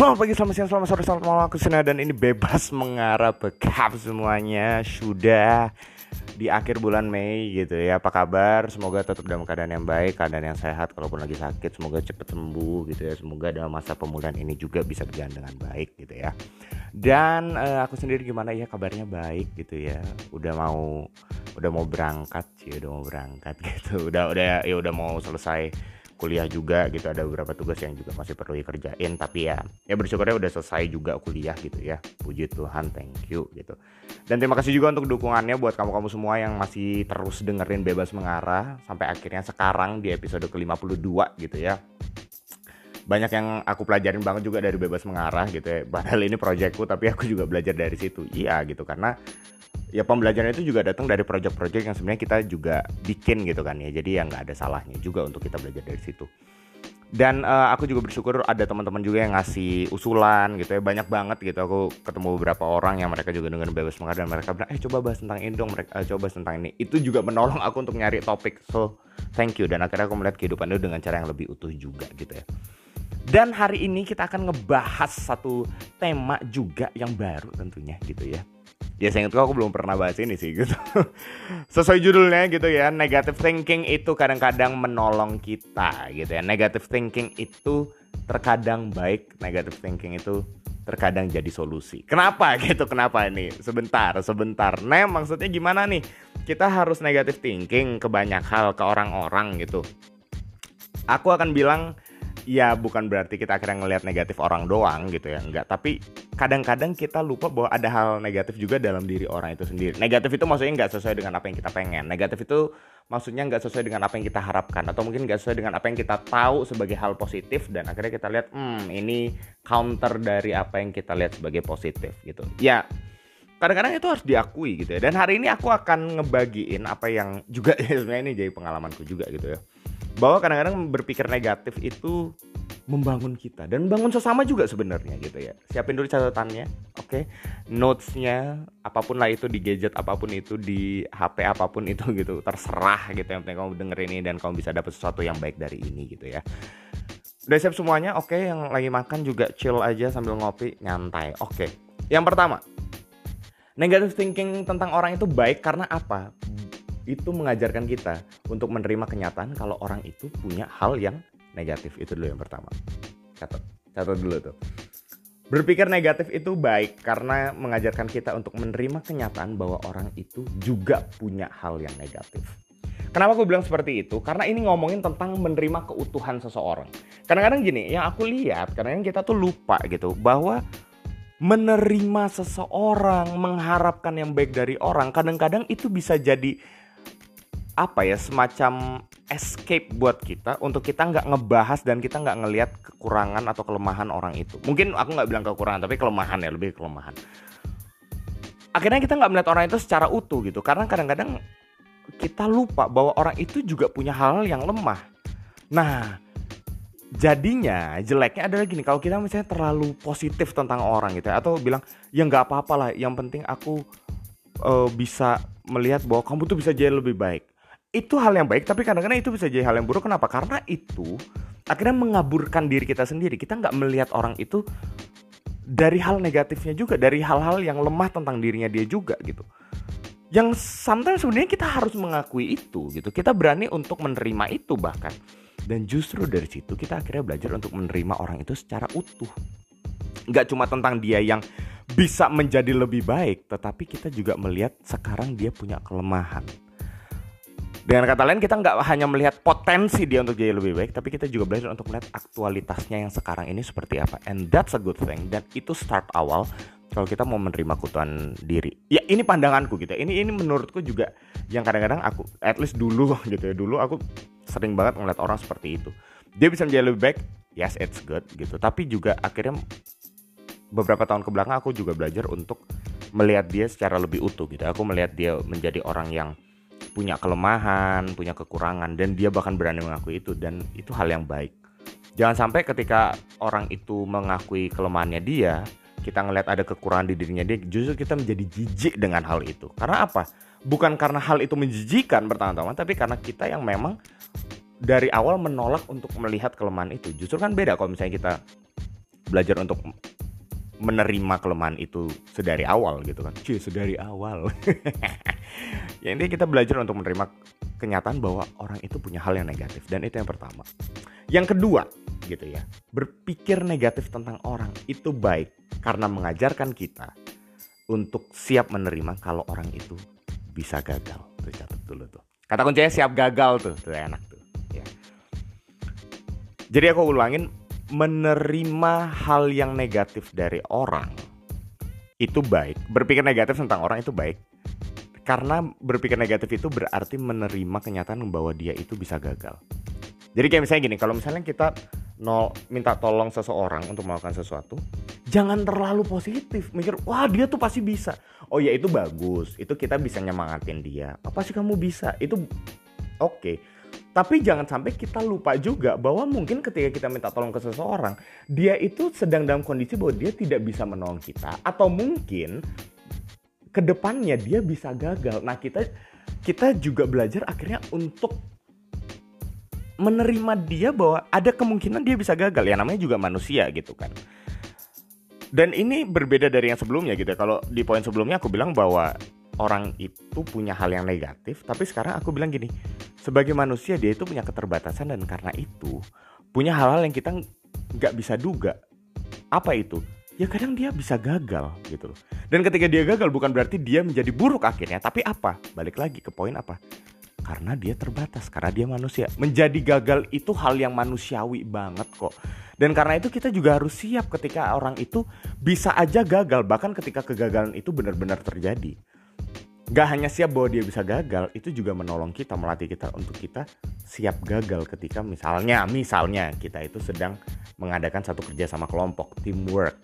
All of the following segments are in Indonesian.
Selamat pagi, selamat siang, selamat sore, selamat malam. Aku Sina dan ini bebas mengarah bekap semuanya. Sudah di akhir bulan Mei gitu ya. Apa kabar? Semoga tetap dalam keadaan yang baik Keadaan yang sehat. Kalaupun lagi sakit Semoga cepat sembuh gitu ya. Semoga dalam masa pemulihan ini juga bisa berjalan dengan baik gitu ya. Dan uh, aku sendiri gimana ya? Kabarnya baik gitu ya. Udah mau udah mau berangkat sih udah mau berangkat gitu. Udah udah ya udah mau selesai kuliah juga gitu ada beberapa tugas yang juga masih perlu dikerjain tapi ya ya bersyukurnya udah selesai juga kuliah gitu ya. Puji Tuhan thank you gitu. Dan terima kasih juga untuk dukungannya buat kamu-kamu semua yang masih terus dengerin bebas mengarah sampai akhirnya sekarang di episode ke-52 gitu ya. Banyak yang aku pelajarin banget juga dari bebas mengarah gitu ya. Padahal ini proyekku tapi aku juga belajar dari situ. Iya gitu karena ya pembelajaran itu juga datang dari project-project yang sebenarnya kita juga bikin gitu kan ya. Jadi ya nggak ada salahnya juga untuk kita belajar dari situ. Dan uh, aku juga bersyukur ada teman-teman juga yang ngasih usulan gitu ya. Banyak banget gitu. Aku ketemu beberapa orang yang mereka juga dengan bebas mengajar dan mereka bilang eh coba bahas tentang ini dong mereka uh, coba bahas tentang ini. Itu juga menolong aku untuk nyari topik. So thank you. Dan akhirnya aku melihat kehidupan itu dengan cara yang lebih utuh juga gitu ya. Dan hari ini kita akan ngebahas satu tema juga yang baru tentunya gitu ya ya saya ingat aku belum pernah bahas ini sih gitu. Sesuai judulnya gitu ya. Negative thinking itu kadang-kadang menolong kita gitu ya. Negative thinking itu terkadang baik negative thinking itu terkadang jadi solusi. Kenapa gitu? Kenapa ini? Sebentar sebentar. Nah maksudnya gimana nih? Kita harus negative thinking ke banyak hal ke orang-orang gitu. Aku akan bilang ya bukan berarti kita akhirnya ngelihat negatif orang doang gitu ya enggak. Tapi kadang-kadang kita lupa bahwa ada hal negatif juga dalam diri orang itu sendiri. Negatif itu maksudnya nggak sesuai dengan apa yang kita pengen. Negatif itu maksudnya nggak sesuai dengan apa yang kita harapkan. Atau mungkin nggak sesuai dengan apa yang kita tahu sebagai hal positif dan akhirnya kita lihat hmm ini counter dari apa yang kita lihat sebagai positif gitu. Ya kadang-kadang itu harus diakui gitu ya. Dan hari ini aku akan ngebagiin apa yang juga ya sebenarnya ini jadi pengalamanku juga gitu ya bahwa kadang-kadang berpikir negatif itu membangun kita dan membangun sesama juga sebenarnya gitu ya siapin dulu catatannya oke okay? notesnya apa pun lah itu di gadget apa pun itu di HP apa pun itu gitu terserah gitu yang penting kamu dengerin ini dan kamu bisa dapat sesuatu yang baik dari ini gitu ya udah siap semuanya oke okay, yang lagi makan juga chill aja sambil ngopi nyantai oke okay. yang pertama negative thinking tentang orang itu baik karena apa itu mengajarkan kita untuk menerima kenyataan kalau orang itu punya hal yang negatif. Itu dulu yang pertama. Catat, catat dulu tuh. Berpikir negatif itu baik karena mengajarkan kita untuk menerima kenyataan bahwa orang itu juga punya hal yang negatif. Kenapa aku bilang seperti itu? Karena ini ngomongin tentang menerima keutuhan seseorang. Kadang-kadang gini, yang aku lihat, kadang-kadang kita tuh lupa gitu bahwa menerima seseorang, mengharapkan yang baik dari orang, kadang-kadang itu bisa jadi apa ya semacam escape buat kita untuk kita nggak ngebahas dan kita nggak ngelihat kekurangan atau kelemahan orang itu. Mungkin aku nggak bilang kekurangan tapi kelemahan ya lebih kelemahan. Akhirnya kita nggak melihat orang itu secara utuh gitu karena kadang-kadang kita lupa bahwa orang itu juga punya hal, yang lemah. Nah jadinya jeleknya adalah gini kalau kita misalnya terlalu positif tentang orang gitu ya, atau bilang ya nggak apa-apa lah yang penting aku uh, bisa melihat bahwa kamu tuh bisa jadi lebih baik itu hal yang baik tapi kadang-kadang itu bisa jadi hal yang buruk. Kenapa? Karena itu akhirnya mengaburkan diri kita sendiri. Kita nggak melihat orang itu dari hal negatifnya juga dari hal-hal yang lemah tentang dirinya dia juga gitu. Yang sometimes sebenarnya kita harus mengakui itu gitu. Kita berani untuk menerima itu bahkan. Dan justru dari situ kita akhirnya belajar untuk menerima orang itu secara utuh. Nggak cuma tentang dia yang bisa menjadi lebih baik tetapi kita juga melihat sekarang dia punya kelemahan dengan kata lain kita nggak hanya melihat potensi dia untuk jadi lebih baik, tapi kita juga belajar untuk melihat aktualitasnya yang sekarang ini seperti apa. And that's a good thing. Dan itu start awal kalau kita mau menerima kutuan diri. Ya ini pandanganku gitu. Ini ini menurutku juga yang kadang-kadang aku, at least dulu gitu ya dulu aku sering banget ngeliat orang seperti itu. Dia bisa menjadi lebih baik, yes it's good gitu. Tapi juga akhirnya beberapa tahun ke belakang aku juga belajar untuk melihat dia secara lebih utuh gitu. Aku melihat dia menjadi orang yang punya kelemahan, punya kekurangan dan dia bahkan berani mengakui itu dan itu hal yang baik. Jangan sampai ketika orang itu mengakui kelemahannya dia, kita ngelihat ada kekurangan di dirinya dia, justru kita menjadi jijik dengan hal itu. Karena apa? Bukan karena hal itu menjijikan pertama-tama, tapi karena kita yang memang dari awal menolak untuk melihat kelemahan itu. Justru kan beda kalau misalnya kita belajar untuk menerima kelemahan itu sedari awal gitu kan. Cie, sedari awal. Ya intinya kita belajar untuk menerima kenyataan bahwa orang itu punya hal yang negatif dan itu yang pertama. Yang kedua gitu ya berpikir negatif tentang orang itu baik karena mengajarkan kita untuk siap menerima kalau orang itu bisa gagal. Tuh catat dulu tuh. Kata kuncinya siap gagal tuh tuh enak tuh ya. Jadi aku ulangin menerima hal yang negatif dari orang itu baik. Berpikir negatif tentang orang itu baik. Karena berpikir negatif itu berarti menerima kenyataan bahwa dia itu bisa gagal. Jadi kayak misalnya gini, kalau misalnya kita nol minta tolong seseorang untuk melakukan sesuatu, jangan terlalu positif. Mikir, wah dia tuh pasti bisa. Oh ya itu bagus, itu kita bisa nyemangatin dia. Apa sih kamu bisa? Itu oke. Okay tapi jangan sampai kita lupa juga bahwa mungkin ketika kita minta tolong ke seseorang, dia itu sedang dalam kondisi bahwa dia tidak bisa menolong kita atau mungkin ke depannya dia bisa gagal. Nah kita kita juga belajar akhirnya untuk menerima dia bahwa ada kemungkinan dia bisa gagal. Ya namanya juga manusia gitu kan. Dan ini berbeda dari yang sebelumnya gitu ya. Kalau di poin sebelumnya aku bilang bahwa orang itu punya hal yang negatif, tapi sekarang aku bilang gini, sebagai manusia dia itu punya keterbatasan dan karena itu punya hal-hal yang kita nggak bisa duga. Apa itu? Ya kadang dia bisa gagal gitu loh. Dan ketika dia gagal bukan berarti dia menjadi buruk akhirnya, tapi apa? Balik lagi ke poin apa? Karena dia terbatas, karena dia manusia. Menjadi gagal itu hal yang manusiawi banget kok. Dan karena itu kita juga harus siap ketika orang itu bisa aja gagal, bahkan ketika kegagalan itu benar-benar terjadi gak hanya siap bahwa dia bisa gagal, itu juga menolong kita, melatih kita untuk kita siap gagal ketika misalnya, misalnya kita itu sedang mengadakan satu kerja sama kelompok, teamwork.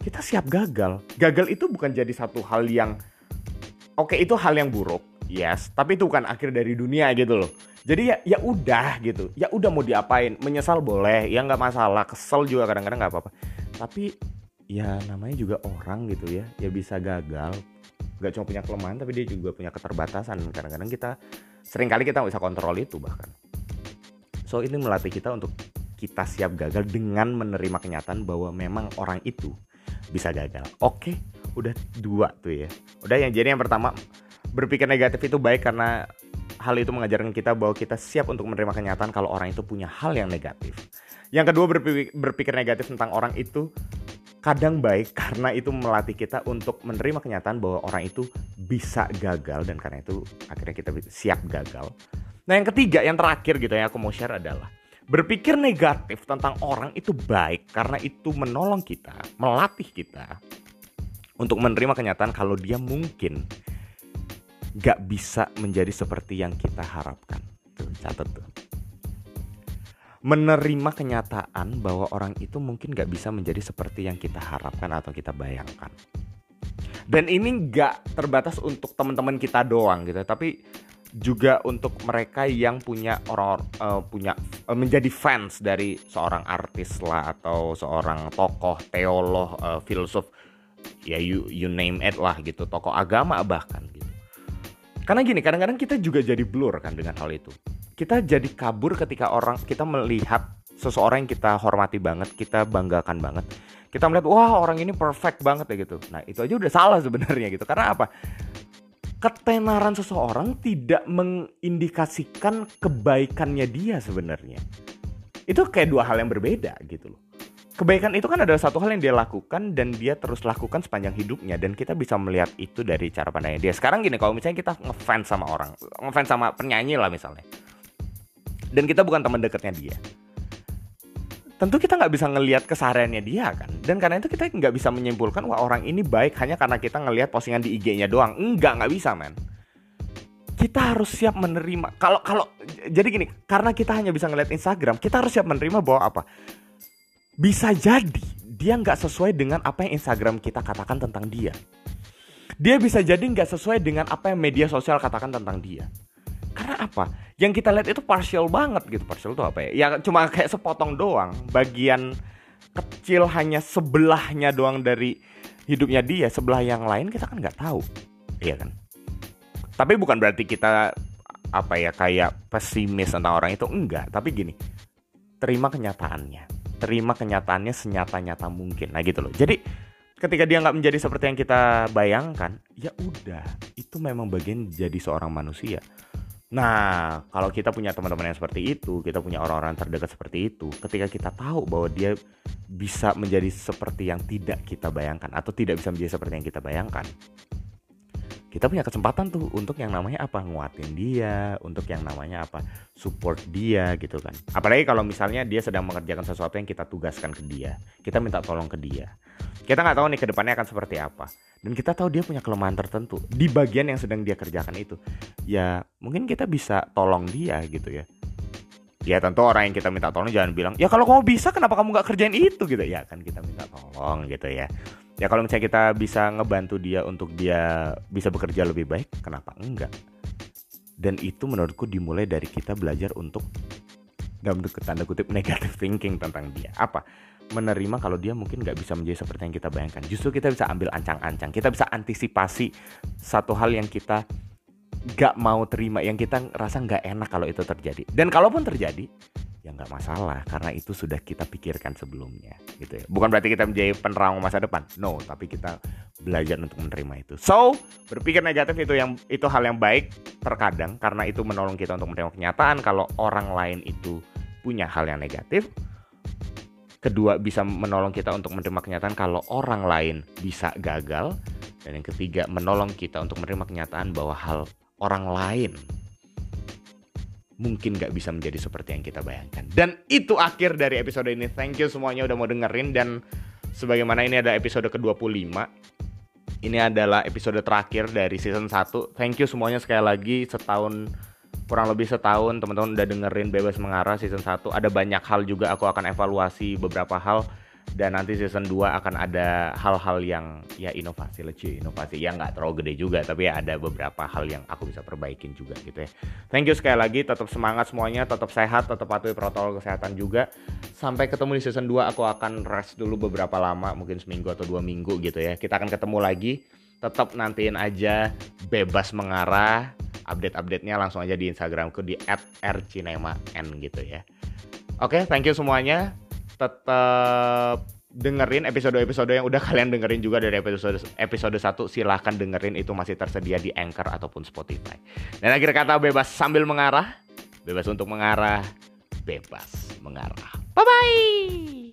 Kita siap gagal. Gagal itu bukan jadi satu hal yang, oke okay, itu hal yang buruk, yes, tapi itu bukan akhir dari dunia gitu loh. Jadi ya ya udah gitu, ya udah mau diapain, menyesal boleh, ya nggak masalah, kesel juga kadang-kadang nggak apa-apa. Tapi ya namanya juga orang gitu ya, ya bisa gagal, nggak cuma punya kelemahan tapi dia juga punya keterbatasan. Kadang-kadang kita sering kali kita nggak bisa kontrol itu bahkan. So ini melatih kita untuk kita siap gagal dengan menerima kenyataan bahwa memang orang itu bisa gagal. Oke udah dua tuh ya. Udah yang jadi yang pertama berpikir negatif itu baik karena hal itu mengajarkan kita bahwa kita siap untuk menerima kenyataan kalau orang itu punya hal yang negatif. Yang kedua berpikir negatif tentang orang itu kadang baik karena itu melatih kita untuk menerima kenyataan bahwa orang itu bisa gagal dan karena itu akhirnya kita siap gagal. Nah yang ketiga, yang terakhir gitu ya aku mau share adalah berpikir negatif tentang orang itu baik karena itu menolong kita, melatih kita untuk menerima kenyataan kalau dia mungkin gak bisa menjadi seperti yang kita harapkan. Tuh, catat tuh menerima kenyataan bahwa orang itu mungkin gak bisa menjadi seperti yang kita harapkan atau kita bayangkan. Dan ini gak terbatas untuk teman-teman kita doang gitu, tapi juga untuk mereka yang punya orang uh, punya uh, menjadi fans dari seorang artis lah atau seorang tokoh teolog uh, filsuf ya you you name it lah gitu tokoh agama bahkan gitu karena gini kadang-kadang kita juga jadi blur kan dengan hal itu kita jadi kabur ketika orang kita melihat seseorang yang kita hormati banget, kita banggakan banget. Kita melihat wah orang ini perfect banget ya gitu. Nah, itu aja udah salah sebenarnya gitu. Karena apa? Ketenaran seseorang tidak mengindikasikan kebaikannya dia sebenarnya. Itu kayak dua hal yang berbeda gitu loh. Kebaikan itu kan adalah satu hal yang dia lakukan dan dia terus lakukan sepanjang hidupnya dan kita bisa melihat itu dari cara pandangnya dia. Sekarang gini, kalau misalnya kita ngefans sama orang, ngefans sama penyanyi lah misalnya dan kita bukan teman dekatnya dia. Tentu kita nggak bisa ngelihat kesehariannya dia kan? Dan karena itu kita nggak bisa menyimpulkan wah orang ini baik hanya karena kita ngelihat postingan di IG-nya doang. Enggak nggak bisa men. Kita harus siap menerima. Kalau kalau jadi gini karena kita hanya bisa ngelihat Instagram kita harus siap menerima bahwa apa? Bisa jadi dia nggak sesuai dengan apa yang Instagram kita katakan tentang dia. Dia bisa jadi nggak sesuai dengan apa yang media sosial katakan tentang dia. Karena apa? Yang kita lihat itu partial banget gitu. Partial itu apa ya? Ya cuma kayak sepotong doang. Bagian kecil hanya sebelahnya doang dari hidupnya dia. Sebelah yang lain kita kan nggak tahu. Iya kan? Tapi bukan berarti kita apa ya kayak pesimis tentang orang itu enggak. Tapi gini, terima kenyataannya. terima kenyataannya senyata-nyata mungkin nah gitu loh jadi ketika dia nggak menjadi seperti yang kita bayangkan ya udah itu memang bagian jadi seorang manusia Nah, kalau kita punya teman-teman yang seperti itu, kita punya orang-orang terdekat seperti itu, ketika kita tahu bahwa dia bisa menjadi seperti yang tidak kita bayangkan atau tidak bisa menjadi seperti yang kita bayangkan, kita punya kesempatan tuh untuk yang namanya apa? Nguatin dia untuk yang namanya apa? Support dia gitu kan. Apalagi kalau misalnya dia sedang mengerjakan sesuatu yang kita tugaskan ke dia. Kita minta tolong ke dia. Kita nggak tahu nih ke depannya akan seperti apa. Dan kita tahu dia punya kelemahan tertentu di bagian yang sedang dia kerjakan itu. Ya mungkin kita bisa tolong dia gitu ya. Ya tentu orang yang kita minta tolong jangan bilang ya kalau kamu bisa kenapa kamu nggak kerjain itu? gitu. Ya kan kita minta tolong gitu ya ya kalau misalnya kita bisa ngebantu dia untuk dia bisa bekerja lebih baik kenapa enggak? Dan itu menurutku dimulai dari kita belajar untuk dalam tanda kutip negative thinking tentang dia. Apa? Menerima kalau dia mungkin nggak bisa menjadi seperti yang kita bayangkan. Justru kita bisa ambil ancang-ancang. Kita bisa antisipasi satu hal yang kita nggak mau terima yang kita rasa nggak enak kalau itu terjadi. Dan kalaupun terjadi ya nggak masalah karena itu sudah kita pikirkan sebelumnya gitu ya. Bukan berarti kita menjadi penerang masa depan no tapi kita belajar untuk menerima itu. So berpikir negatif itu yang itu hal yang baik terkadang karena itu menolong kita untuk menerima kenyataan kalau orang lain itu punya hal yang negatif. Kedua bisa menolong kita untuk menerima kenyataan kalau orang lain bisa gagal. Dan yang ketiga menolong kita untuk menerima kenyataan bahwa hal orang lain mungkin gak bisa menjadi seperti yang kita bayangkan. Dan itu akhir dari episode ini. Thank you semuanya udah mau dengerin dan sebagaimana ini ada episode ke-25. Ini adalah episode terakhir dari season 1. Thank you semuanya sekali lagi setahun kurang lebih setahun teman-teman udah dengerin Bebas Mengarah season 1. Ada banyak hal juga aku akan evaluasi beberapa hal dan nanti season 2 akan ada hal-hal yang ya inovasi lucu inovasi. Yang nggak terlalu gede juga tapi ya ada beberapa hal yang aku bisa perbaikin juga gitu ya. Thank you sekali lagi tetap semangat semuanya tetap sehat tetap patuhi protokol kesehatan juga. Sampai ketemu di season 2 aku akan rest dulu beberapa lama mungkin seminggu atau dua minggu gitu ya. Kita akan ketemu lagi. Tetap nantiin aja bebas mengarah. Update-update-nya langsung aja di Instagramku di @rcinema n gitu ya. Oke okay, thank you semuanya tetap dengerin episode-episode yang udah kalian dengerin juga dari episode episode 1 silahkan dengerin itu masih tersedia di Anchor ataupun Spotify. Dan akhir kata bebas sambil mengarah, bebas untuk mengarah, bebas mengarah. Bye bye.